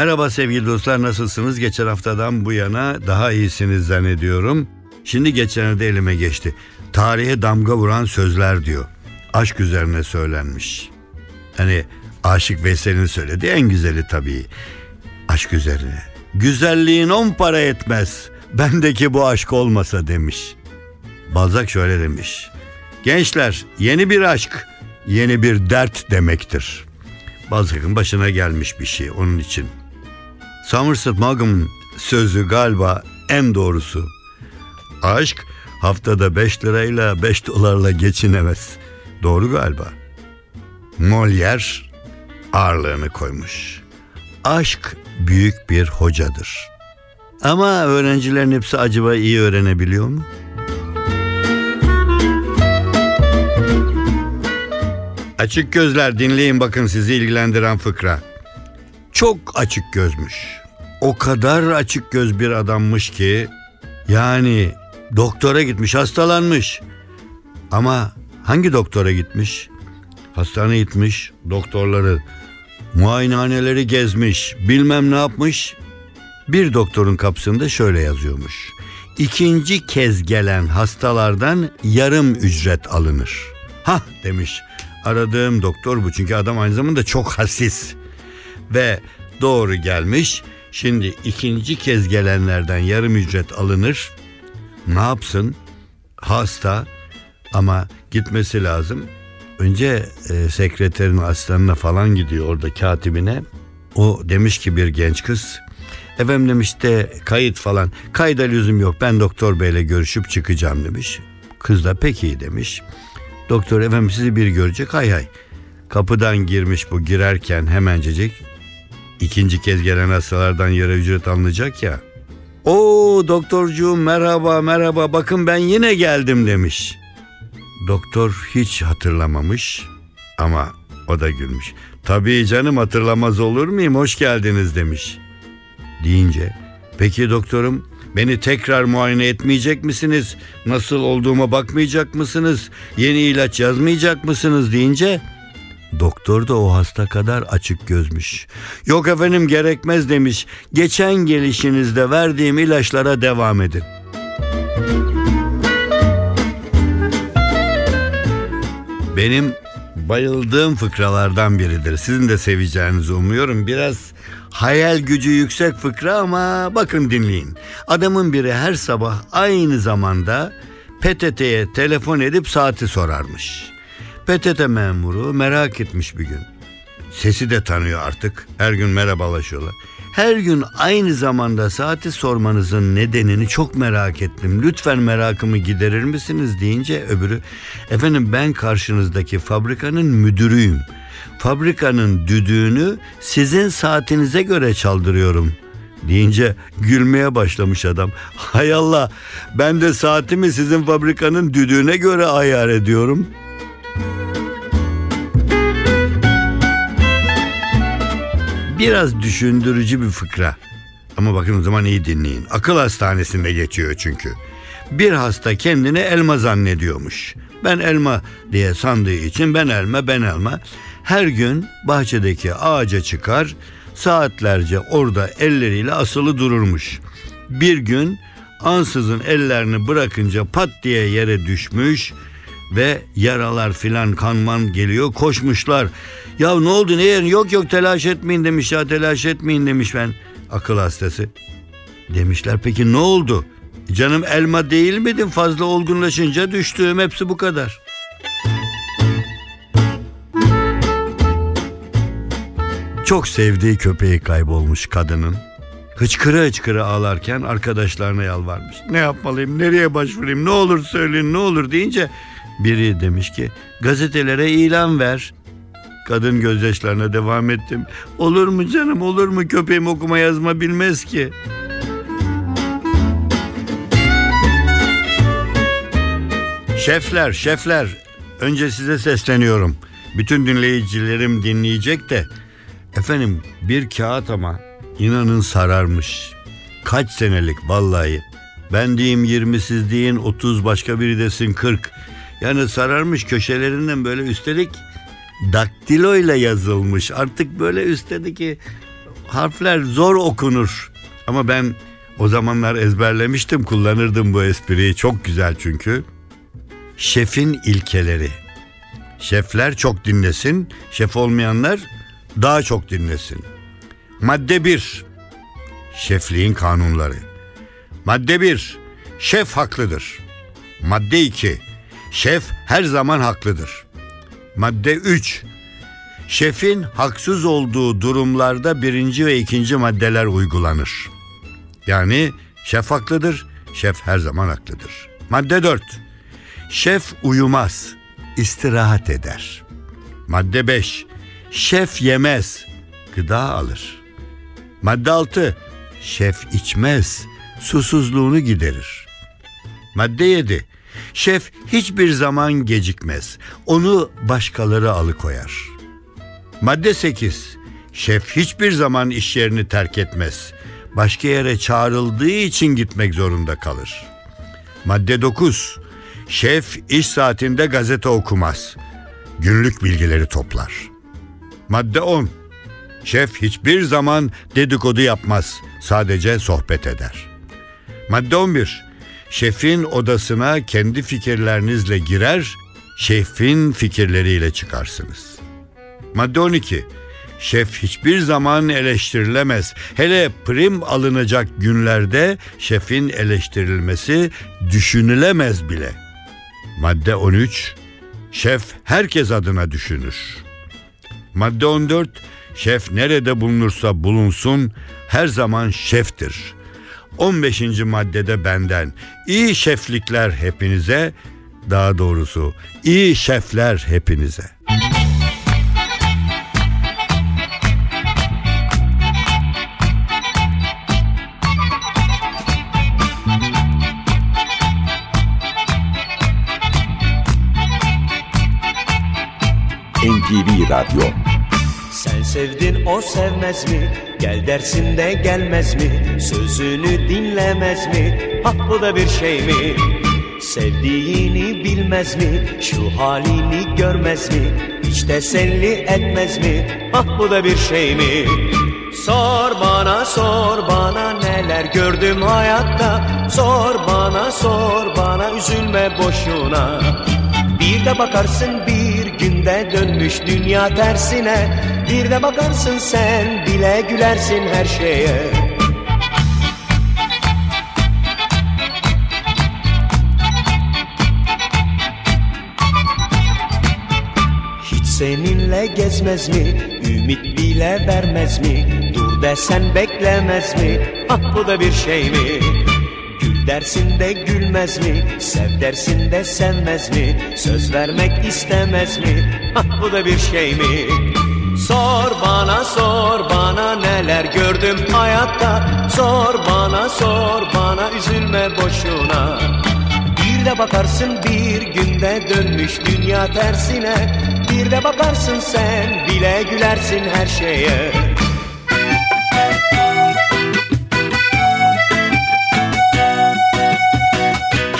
Merhaba sevgili dostlar nasılsınız? Geçen haftadan bu yana daha iyisiniz zannediyorum. Şimdi geçenlerde elime geçti. Tarihe damga vuran sözler diyor. Aşk üzerine söylenmiş. Hani Aşık Veysel'in söylediği en güzeli tabii. Aşk üzerine. Güzelliğin on para etmez. Bendeki bu aşk olmasa demiş. Balzac şöyle demiş. Gençler yeni bir aşk, yeni bir dert demektir. Balzac'ın başına gelmiş bir şey onun için. Somerset Maugham'ın sözü galiba en doğrusu. Aşk haftada 5 lirayla 5 dolarla geçinemez. Doğru galiba. Molière ağırlığını koymuş. Aşk büyük bir hocadır. Ama öğrencilerin hepsi acaba iyi öğrenebiliyor mu? Açık gözler dinleyin bakın sizi ilgilendiren fıkra. Çok açık gözmüş. O kadar açık göz bir adammış ki yani doktora gitmiş hastalanmış. Ama hangi doktora gitmiş? Hastane gitmiş, doktorları, muayenehaneleri gezmiş, bilmem ne yapmış. Bir doktorun kapısında şöyle yazıyormuş. İkinci kez gelen hastalardan yarım ücret alınır. Ha demiş. Aradığım doktor bu çünkü adam aynı zamanda çok hassiz. Ve doğru gelmiş. Şimdi ikinci kez gelenlerden yarım ücret alınır. Ne yapsın? Hasta ama gitmesi lazım. Önce e, sekreterin asistanına falan gidiyor orada katibine. O demiş ki bir genç kız. Efendim demiş de kayıt falan. Kayda lüzum yok ben doktor beyle görüşüp çıkacağım demiş. Kız da peki demiş. Doktor efendim sizi bir görecek hay hay. Kapıdan girmiş bu girerken hemencecik ikinci kez gelen hastalardan yarı ücret alınacak ya. O doktorcuğum merhaba merhaba bakın ben yine geldim demiş. Doktor hiç hatırlamamış ama o da gülmüş. Tabii canım hatırlamaz olur muyum hoş geldiniz demiş. Deyince peki doktorum beni tekrar muayene etmeyecek misiniz? Nasıl olduğuma bakmayacak mısınız? Yeni ilaç yazmayacak mısınız deyince Doktor da o hasta kadar açık gözmüş. Yok efendim gerekmez demiş. Geçen gelişinizde verdiğim ilaçlara devam edin. Benim bayıldığım fıkralardan biridir. Sizin de seveceğinizi umuyorum. Biraz hayal gücü yüksek fıkra ama bakın dinleyin. Adamın biri her sabah aynı zamanda PTT'ye telefon edip saati sorarmış. PTT memuru merak etmiş bir gün. Sesi de tanıyor artık. Her gün merhabalaşıyorlar. Her gün aynı zamanda saati sormanızın nedenini çok merak ettim. Lütfen merakımı giderir misiniz deyince öbürü efendim ben karşınızdaki fabrikanın müdürüyüm. Fabrikanın düdüğünü sizin saatinize göre çaldırıyorum deyince gülmeye başlamış adam. Hay Allah ben de saatimi sizin fabrikanın düdüğüne göre ayar ediyorum.'' Biraz düşündürücü bir fıkra. Ama bakın o zaman iyi dinleyin. Akıl hastanesinde geçiyor çünkü. Bir hasta kendini elma zannediyormuş. Ben elma diye sandığı için ben elma ben elma. Her gün bahçedeki ağaca çıkar saatlerce orada elleriyle asılı dururmuş. Bir gün ansızın ellerini bırakınca pat diye yere düşmüş ve yaralar filan kanman geliyor koşmuşlar. Ya ne oldu ne yerin yok yok telaş etmeyin demiş ya telaş etmeyin demiş ben akıl hastası. Demişler peki ne oldu? Canım elma değil miydin fazla olgunlaşınca düştüğüm hepsi bu kadar. Çok sevdiği köpeği kaybolmuş kadının. hıçkıra hıçkıra ağlarken arkadaşlarına yalvarmış. Ne yapmalıyım, nereye başvurayım, ne olur söyleyin, ne olur deyince biri demiş ki gazetelere ilan ver. Kadın gözyaşlarına devam ettim. Olur mu canım olur mu köpeğim okuma yazma bilmez ki. Şefler, şefler. Önce size sesleniyorum. Bütün dinleyicilerim dinleyecek de. Efendim bir kağıt ama inanın sararmış. Kaç senelik vallahi. Ben diyeyim 20 siz deyin 30 başka biri desin 40. Yani sararmış köşelerinden böyle üstelik daktilo ile yazılmış. Artık böyle üstteki harfler zor okunur. Ama ben o zamanlar ezberlemiştim kullanırdım bu espriyi. Çok güzel çünkü. Şefin ilkeleri. Şefler çok dinlesin, şef olmayanlar daha çok dinlesin. Madde 1. Şefliğin kanunları. Madde 1. Şef haklıdır. Madde 2. Şef her zaman haklıdır. Madde 3. Şefin haksız olduğu durumlarda birinci ve ikinci maddeler uygulanır. Yani şef haklıdır, şef her zaman haklıdır. Madde 4. Şef uyumaz, istirahat eder. Madde 5. Şef yemez, gıda alır. Madde 6. Şef içmez, susuzluğunu giderir. Madde 7. Şef hiçbir zaman gecikmez. Onu başkaları alıkoyar. Madde 8. Şef hiçbir zaman iş yerini terk etmez. Başka yere çağrıldığı için gitmek zorunda kalır. Madde 9. Şef iş saatinde gazete okumaz. Günlük bilgileri toplar. Madde 10. Şef hiçbir zaman dedikodu yapmaz. Sadece sohbet eder. Madde 11. Şefin odasına kendi fikirlerinizle girer, şefin fikirleriyle çıkarsınız. Madde 12. Şef hiçbir zaman eleştirilemez. Hele prim alınacak günlerde şefin eleştirilmesi düşünülemez bile. Madde 13. Şef herkes adına düşünür. Madde 14. Şef nerede bulunursa bulunsun her zaman şeftir. 15. maddede benden iyi şeflikler hepinize, daha doğrusu iyi şefler hepinize. NTV Radyo Sen sevdin o sevmez mi? Gel dersin de gelmez mi? Sözünü dinlemez mi? Ah bu da bir şey mi? Sevdiğini bilmez mi? Şu halini görmez mi? Hiç teselli etmez mi? Ah bu da bir şey mi? Sor bana sor bana neler gördüm hayatta Sor bana sor bana üzülme boşuna bir de bakarsın bir günde dönmüş dünya tersine Bir de bakarsın sen bile gülersin her şeye Hiç seninle gezmez mi? Ümit bile vermez mi? Dur desen beklemez mi? Ah bu da bir şey mi? Gül dersin de gülmez mi? Sev dersin de sevmez mi? Söz vermek istemez mi? Ah bu da bir şey mi? Sor bana sor bana neler gördüm hayatta Sor bana sor bana üzülme boşuna Bir de bakarsın bir günde dönmüş dünya tersine Bir de bakarsın sen bile gülersin her şeye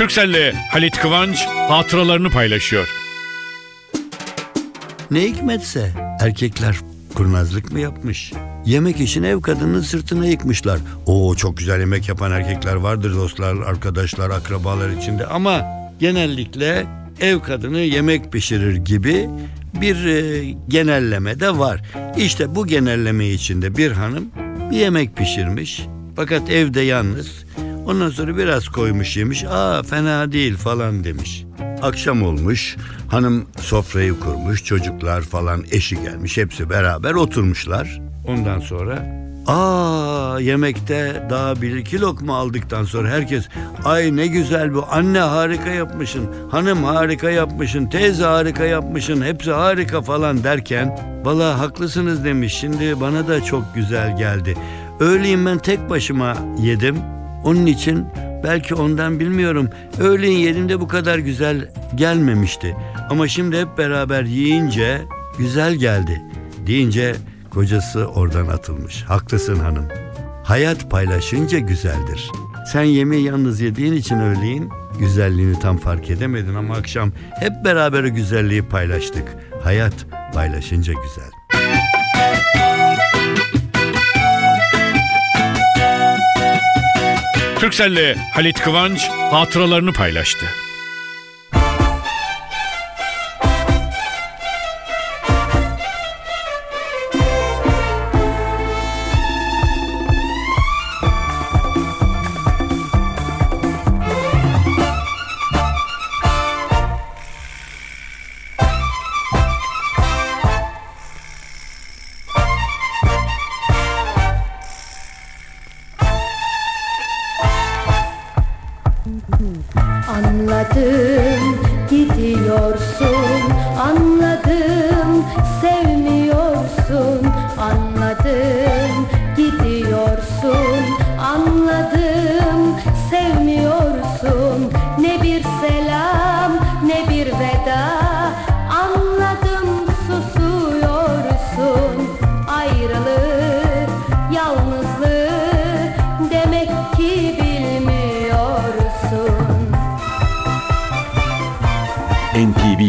Türkcell'le Halit Kıvanç hatıralarını paylaşıyor. Ne hikmetse erkekler kurnazlık mı yapmış? Yemek için ev kadının sırtına yıkmışlar. Oo çok güzel yemek yapan erkekler vardır dostlar, arkadaşlar, akrabalar içinde ama genellikle ev kadını yemek pişirir gibi bir e, genelleme de var. İşte bu genelleme içinde bir hanım bir yemek pişirmiş fakat evde yalnız. Ondan sonra biraz koymuş yemiş. Aa fena değil falan demiş. Akşam olmuş. Hanım sofrayı kurmuş. Çocuklar falan eşi gelmiş. Hepsi beraber oturmuşlar. Ondan sonra Aa yemekte daha bir iki lokma aldıktan sonra herkes ay ne güzel bu anne harika yapmışsın hanım harika yapmışsın teyze harika yapmışsın hepsi harika falan derken valla haklısınız demiş şimdi bana da çok güzel geldi. Öğleyin ben tek başıma yedim onun için belki ondan bilmiyorum öğleyin yediğimde bu kadar güzel gelmemişti. Ama şimdi hep beraber yiyince güzel geldi deyince kocası oradan atılmış. Haklısın hanım. Hayat paylaşınca güzeldir. Sen yemeği yalnız yediğin için öğleyin güzelliğini tam fark edemedin ama akşam hep beraber güzelliği paylaştık. Hayat paylaşınca güzel. Türkcell'le Halit Kıvanç hatıralarını paylaştı. Anladım gidiyorsun. Anladım sevmiyorsun. Anladım gidiyorsun. Anladım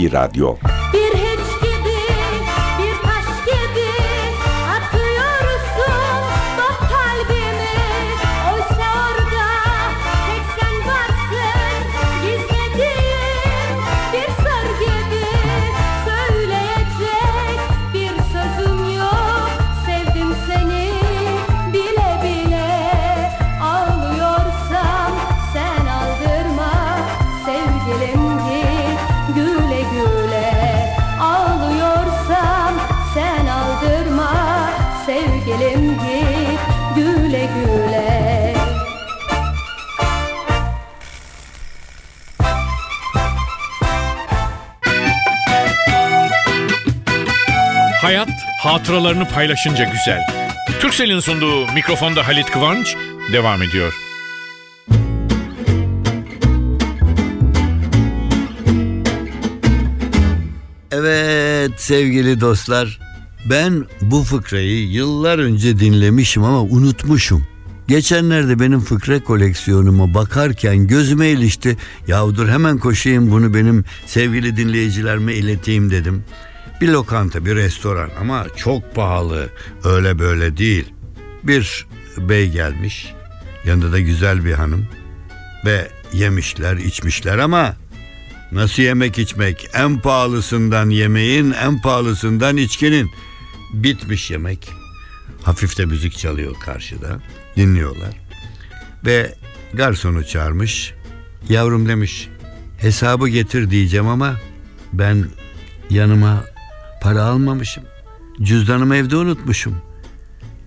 NTV Radyo Bir Hayat hatıralarını paylaşınca güzel. Türkcell'in sunduğu mikrofonda Halit Kıvanç devam ediyor. Evet sevgili dostlar ben bu fıkrayı yıllar önce dinlemişim ama unutmuşum. Geçenlerde benim fıkra koleksiyonuma bakarken gözüme ilişti. Yahu dur hemen koşayım bunu benim sevgili dinleyicilerime ileteyim dedim. Bir lokanta, bir restoran ama çok pahalı. Öyle böyle değil. Bir bey gelmiş. Yanında da güzel bir hanım. Ve yemişler, içmişler ama Nasıl yemek içmek? En pahalısından yemeğin, en pahalısından içkinin. Bitmiş yemek. Hafif de müzik çalıyor karşıda. Dinliyorlar. Ve garsonu çağırmış. Yavrum demiş. Hesabı getir diyeceğim ama ben yanıma para almamışım. Cüzdanımı evde unutmuşum.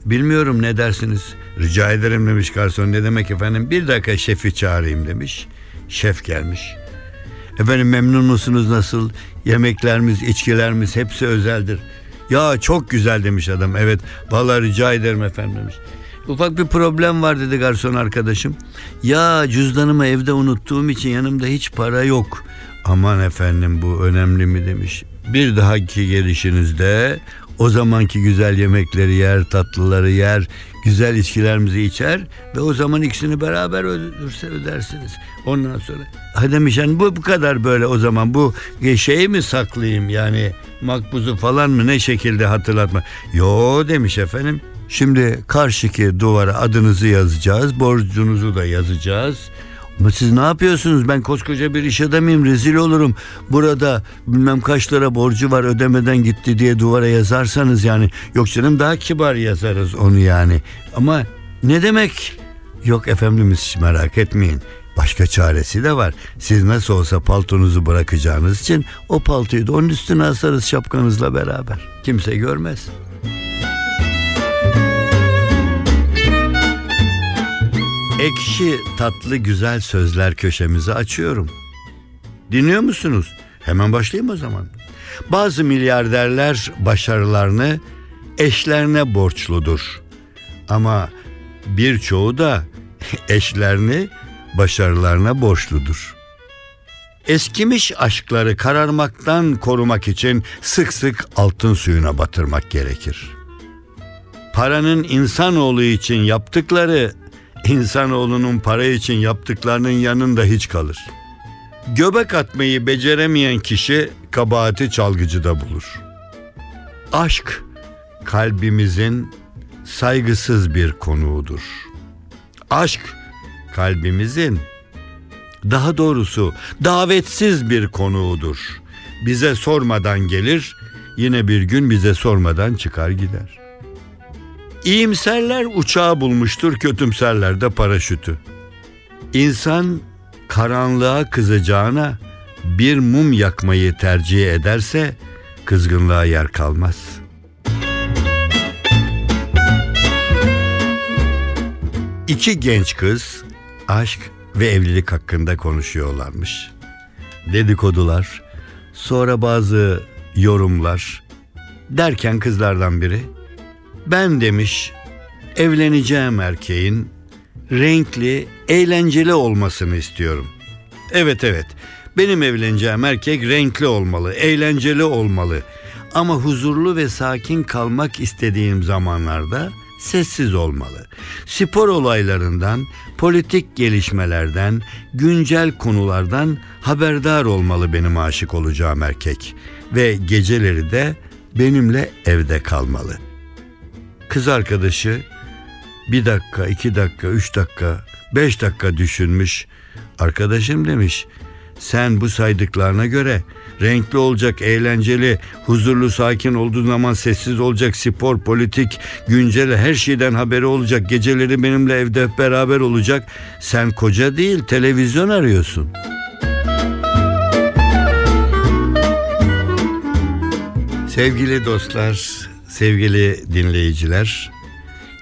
Bilmiyorum ne dersiniz. Rica ederim demiş garson. Ne demek efendim? Bir dakika şefi çağırayım demiş. Şef gelmiş. Efendim memnun musunuz nasıl? Yemeklerimiz, içkilerimiz hepsi özeldir. Ya çok güzel demiş adam. Evet vallahi rica ederim efendim demiş. Ufak bir problem var dedi garson arkadaşım. Ya cüzdanımı evde unuttuğum için yanımda hiç para yok. Aman efendim bu önemli mi demiş. Bir dahaki gelişinizde o zamanki güzel yemekleri yer, tatlıları yer, güzel içkilerimizi içer ve o zaman ikisini beraber ödürse ödersiniz. Ondan sonra ha demiş yani bu bu kadar böyle o zaman bu şeyi mi saklayayım yani makbuzu falan mı ne şekilde hatırlatma. Yo demiş efendim. Şimdi karşıki duvara adınızı yazacağız, borcunuzu da yazacağız. Ama siz ne yapıyorsunuz? Ben koskoca bir iş adamıyım rezil olurum. Burada bilmem kaç lira borcu var ödemeden gitti diye duvara yazarsanız yani. Yok canım daha kibar yazarız onu yani. Ama ne demek? Yok efendimiz merak etmeyin. Başka çaresi de var. Siz nasıl olsa paltonuzu bırakacağınız için o paltoyu da onun üstüne asarız şapkanızla beraber. Kimse görmez. Ekşi tatlı güzel sözler köşemizi açıyorum. Dinliyor musunuz? Hemen başlayayım o zaman. Bazı milyarderler başarılarını eşlerine borçludur. Ama birçoğu da eşlerini başarılarına borçludur. Eskimiş aşkları kararmaktan korumak için sık sık altın suyuna batırmak gerekir. Paranın insanoğlu için yaptıkları insanoğlunun para için yaptıklarının yanında hiç kalır. Göbek atmayı beceremeyen kişi kabahati çalgıcıda bulur. Aşk kalbimizin saygısız bir konuğudur. Aşk kalbimizin daha doğrusu davetsiz bir konuğudur. Bize sormadan gelir, yine bir gün bize sormadan çıkar gider. İyimserler uçağı bulmuştur, kötümserler de paraşütü. İnsan karanlığa kızacağına bir mum yakmayı tercih ederse kızgınlığa yer kalmaz. İki genç kız aşk ve evlilik hakkında konuşuyorlarmış. Dedikodular, sonra bazı yorumlar derken kızlardan biri ben demiş evleneceğim erkeğin renkli, eğlenceli olmasını istiyorum. Evet evet. Benim evleneceğim erkek renkli olmalı, eğlenceli olmalı. Ama huzurlu ve sakin kalmak istediğim zamanlarda sessiz olmalı. Spor olaylarından, politik gelişmelerden, güncel konulardan haberdar olmalı benim aşık olacağım erkek ve geceleri de benimle evde kalmalı. Kız arkadaşı bir dakika, iki dakika, üç dakika, beş dakika düşünmüş. Arkadaşım demiş, sen bu saydıklarına göre renkli olacak, eğlenceli, huzurlu, sakin olduğu zaman sessiz olacak, spor, politik, güncel her şeyden haberi olacak, geceleri benimle evde beraber olacak. Sen koca değil, televizyon arıyorsun. Sevgili dostlar, sevgili dinleyiciler,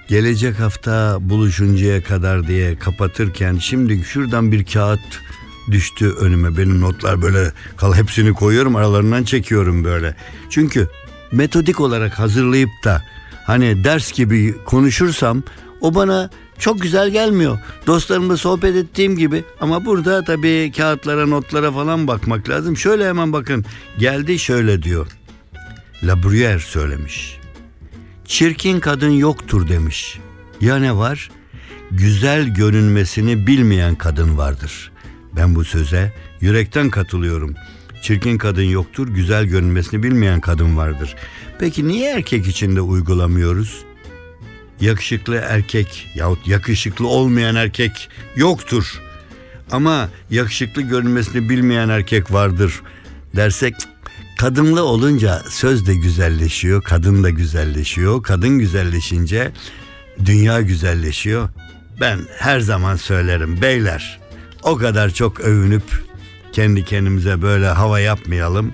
gelecek hafta buluşuncaya kadar diye kapatırken şimdi şuradan bir kağıt düştü önüme. Benim notlar böyle kal hepsini koyuyorum aralarından çekiyorum böyle. Çünkü metodik olarak hazırlayıp da hani ders gibi konuşursam o bana çok güzel gelmiyor. Dostlarımla sohbet ettiğim gibi ama burada tabii kağıtlara notlara falan bakmak lazım. Şöyle hemen bakın geldi şöyle diyor. La Bruyère söylemiş. Çirkin kadın yoktur demiş. Ya ne var? Güzel görünmesini bilmeyen kadın vardır. Ben bu söze yürekten katılıyorum. Çirkin kadın yoktur, güzel görünmesini bilmeyen kadın vardır. Peki niye erkek için de uygulamıyoruz? Yakışıklı erkek yahut yakışıklı olmayan erkek yoktur. Ama yakışıklı görünmesini bilmeyen erkek vardır dersek kadınlı olunca söz de güzelleşiyor, kadın da güzelleşiyor. Kadın güzelleşince dünya güzelleşiyor. Ben her zaman söylerim beyler o kadar çok övünüp kendi kendimize böyle hava yapmayalım.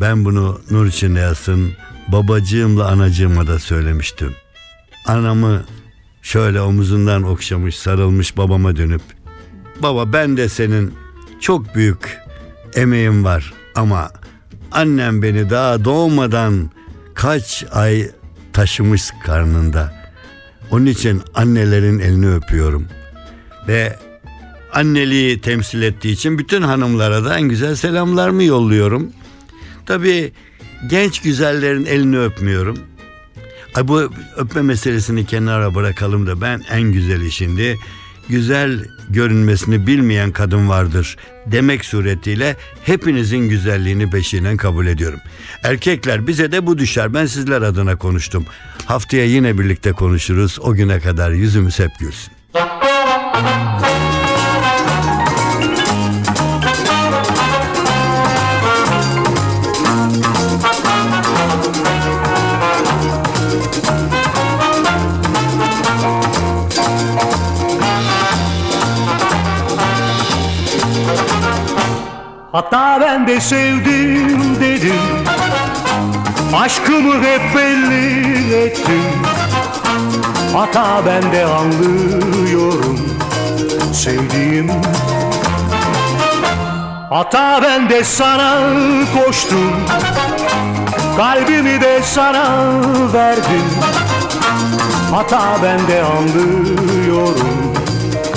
Ben bunu Nur içinde yazsın babacığımla anacığıma da söylemiştim. Anamı şöyle omuzundan okşamış sarılmış babama dönüp baba ben de senin çok büyük emeğin var ama annem beni daha doğmadan kaç ay taşımış karnında. Onun için annelerin elini öpüyorum. Ve anneliği temsil ettiği için bütün hanımlara da en güzel selamlarımı yolluyorum. Tabii genç güzellerin elini öpmüyorum. Ay bu öpme meselesini kenara bırakalım da ben en güzeli şimdi güzel görünmesini bilmeyen kadın vardır demek suretiyle hepinizin güzelliğini peşinen kabul ediyorum. Erkekler bize de bu düşer. Ben sizler adına konuştum. Haftaya yine birlikte konuşuruz. O güne kadar yüzümüz hep gülsün. Hatta ben de sevdim dedim. Aşkımı hep belli ettim. Hata ben de anlıyorum sevdiğim. Hata ben de sana koştum. Kalbimi de sana verdim. Hata ben de anlıyorum.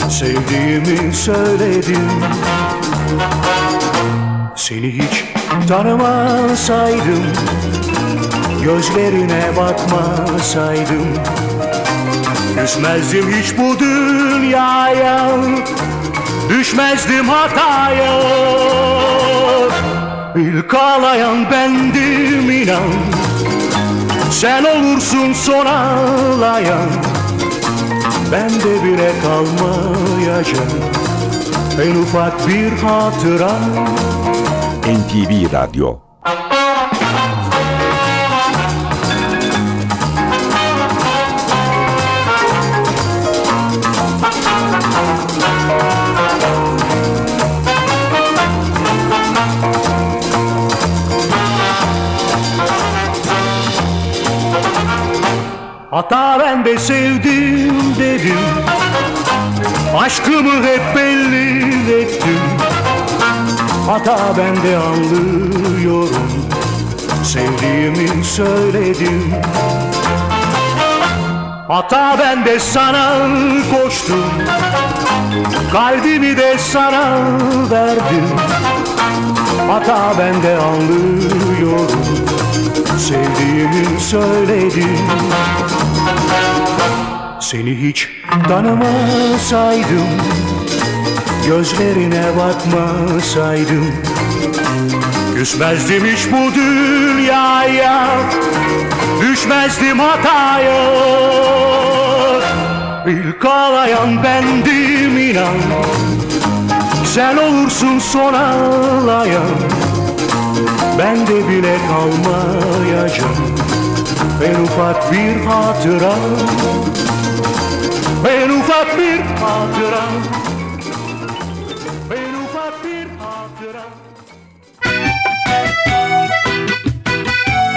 Sevdiğimi söyledim Seni hiç tanımasaydım Gözlerine bakmasaydım Küsmezdim hiç bu dünyaya Düşmezdim hataya. İlk ağlayan bendim inan Sen olursun son ağlayan. Ben de bile kalmayacağım En ufak bir hatıra NTV Radyo. Hata ben de sevdim dedim. Aşkımı hep belli ettim Hata ben de anlıyorum. Sevdiğimi söyledim. Hata ben de sana koştum Kalbimi de sana verdim. Hata ben de anlıyorum. Sevdiğimi söyledim. Seni hiç tanımasaydım Gözlerine bakmasaydım Küsmezdim hiç bu dünyaya Düşmezdim hataya. İlk ağlayan bendim inan Sen olursun son ağlayan. Ben de bile kalmayacağım En ufak bir hatıra En ufak bir hatıra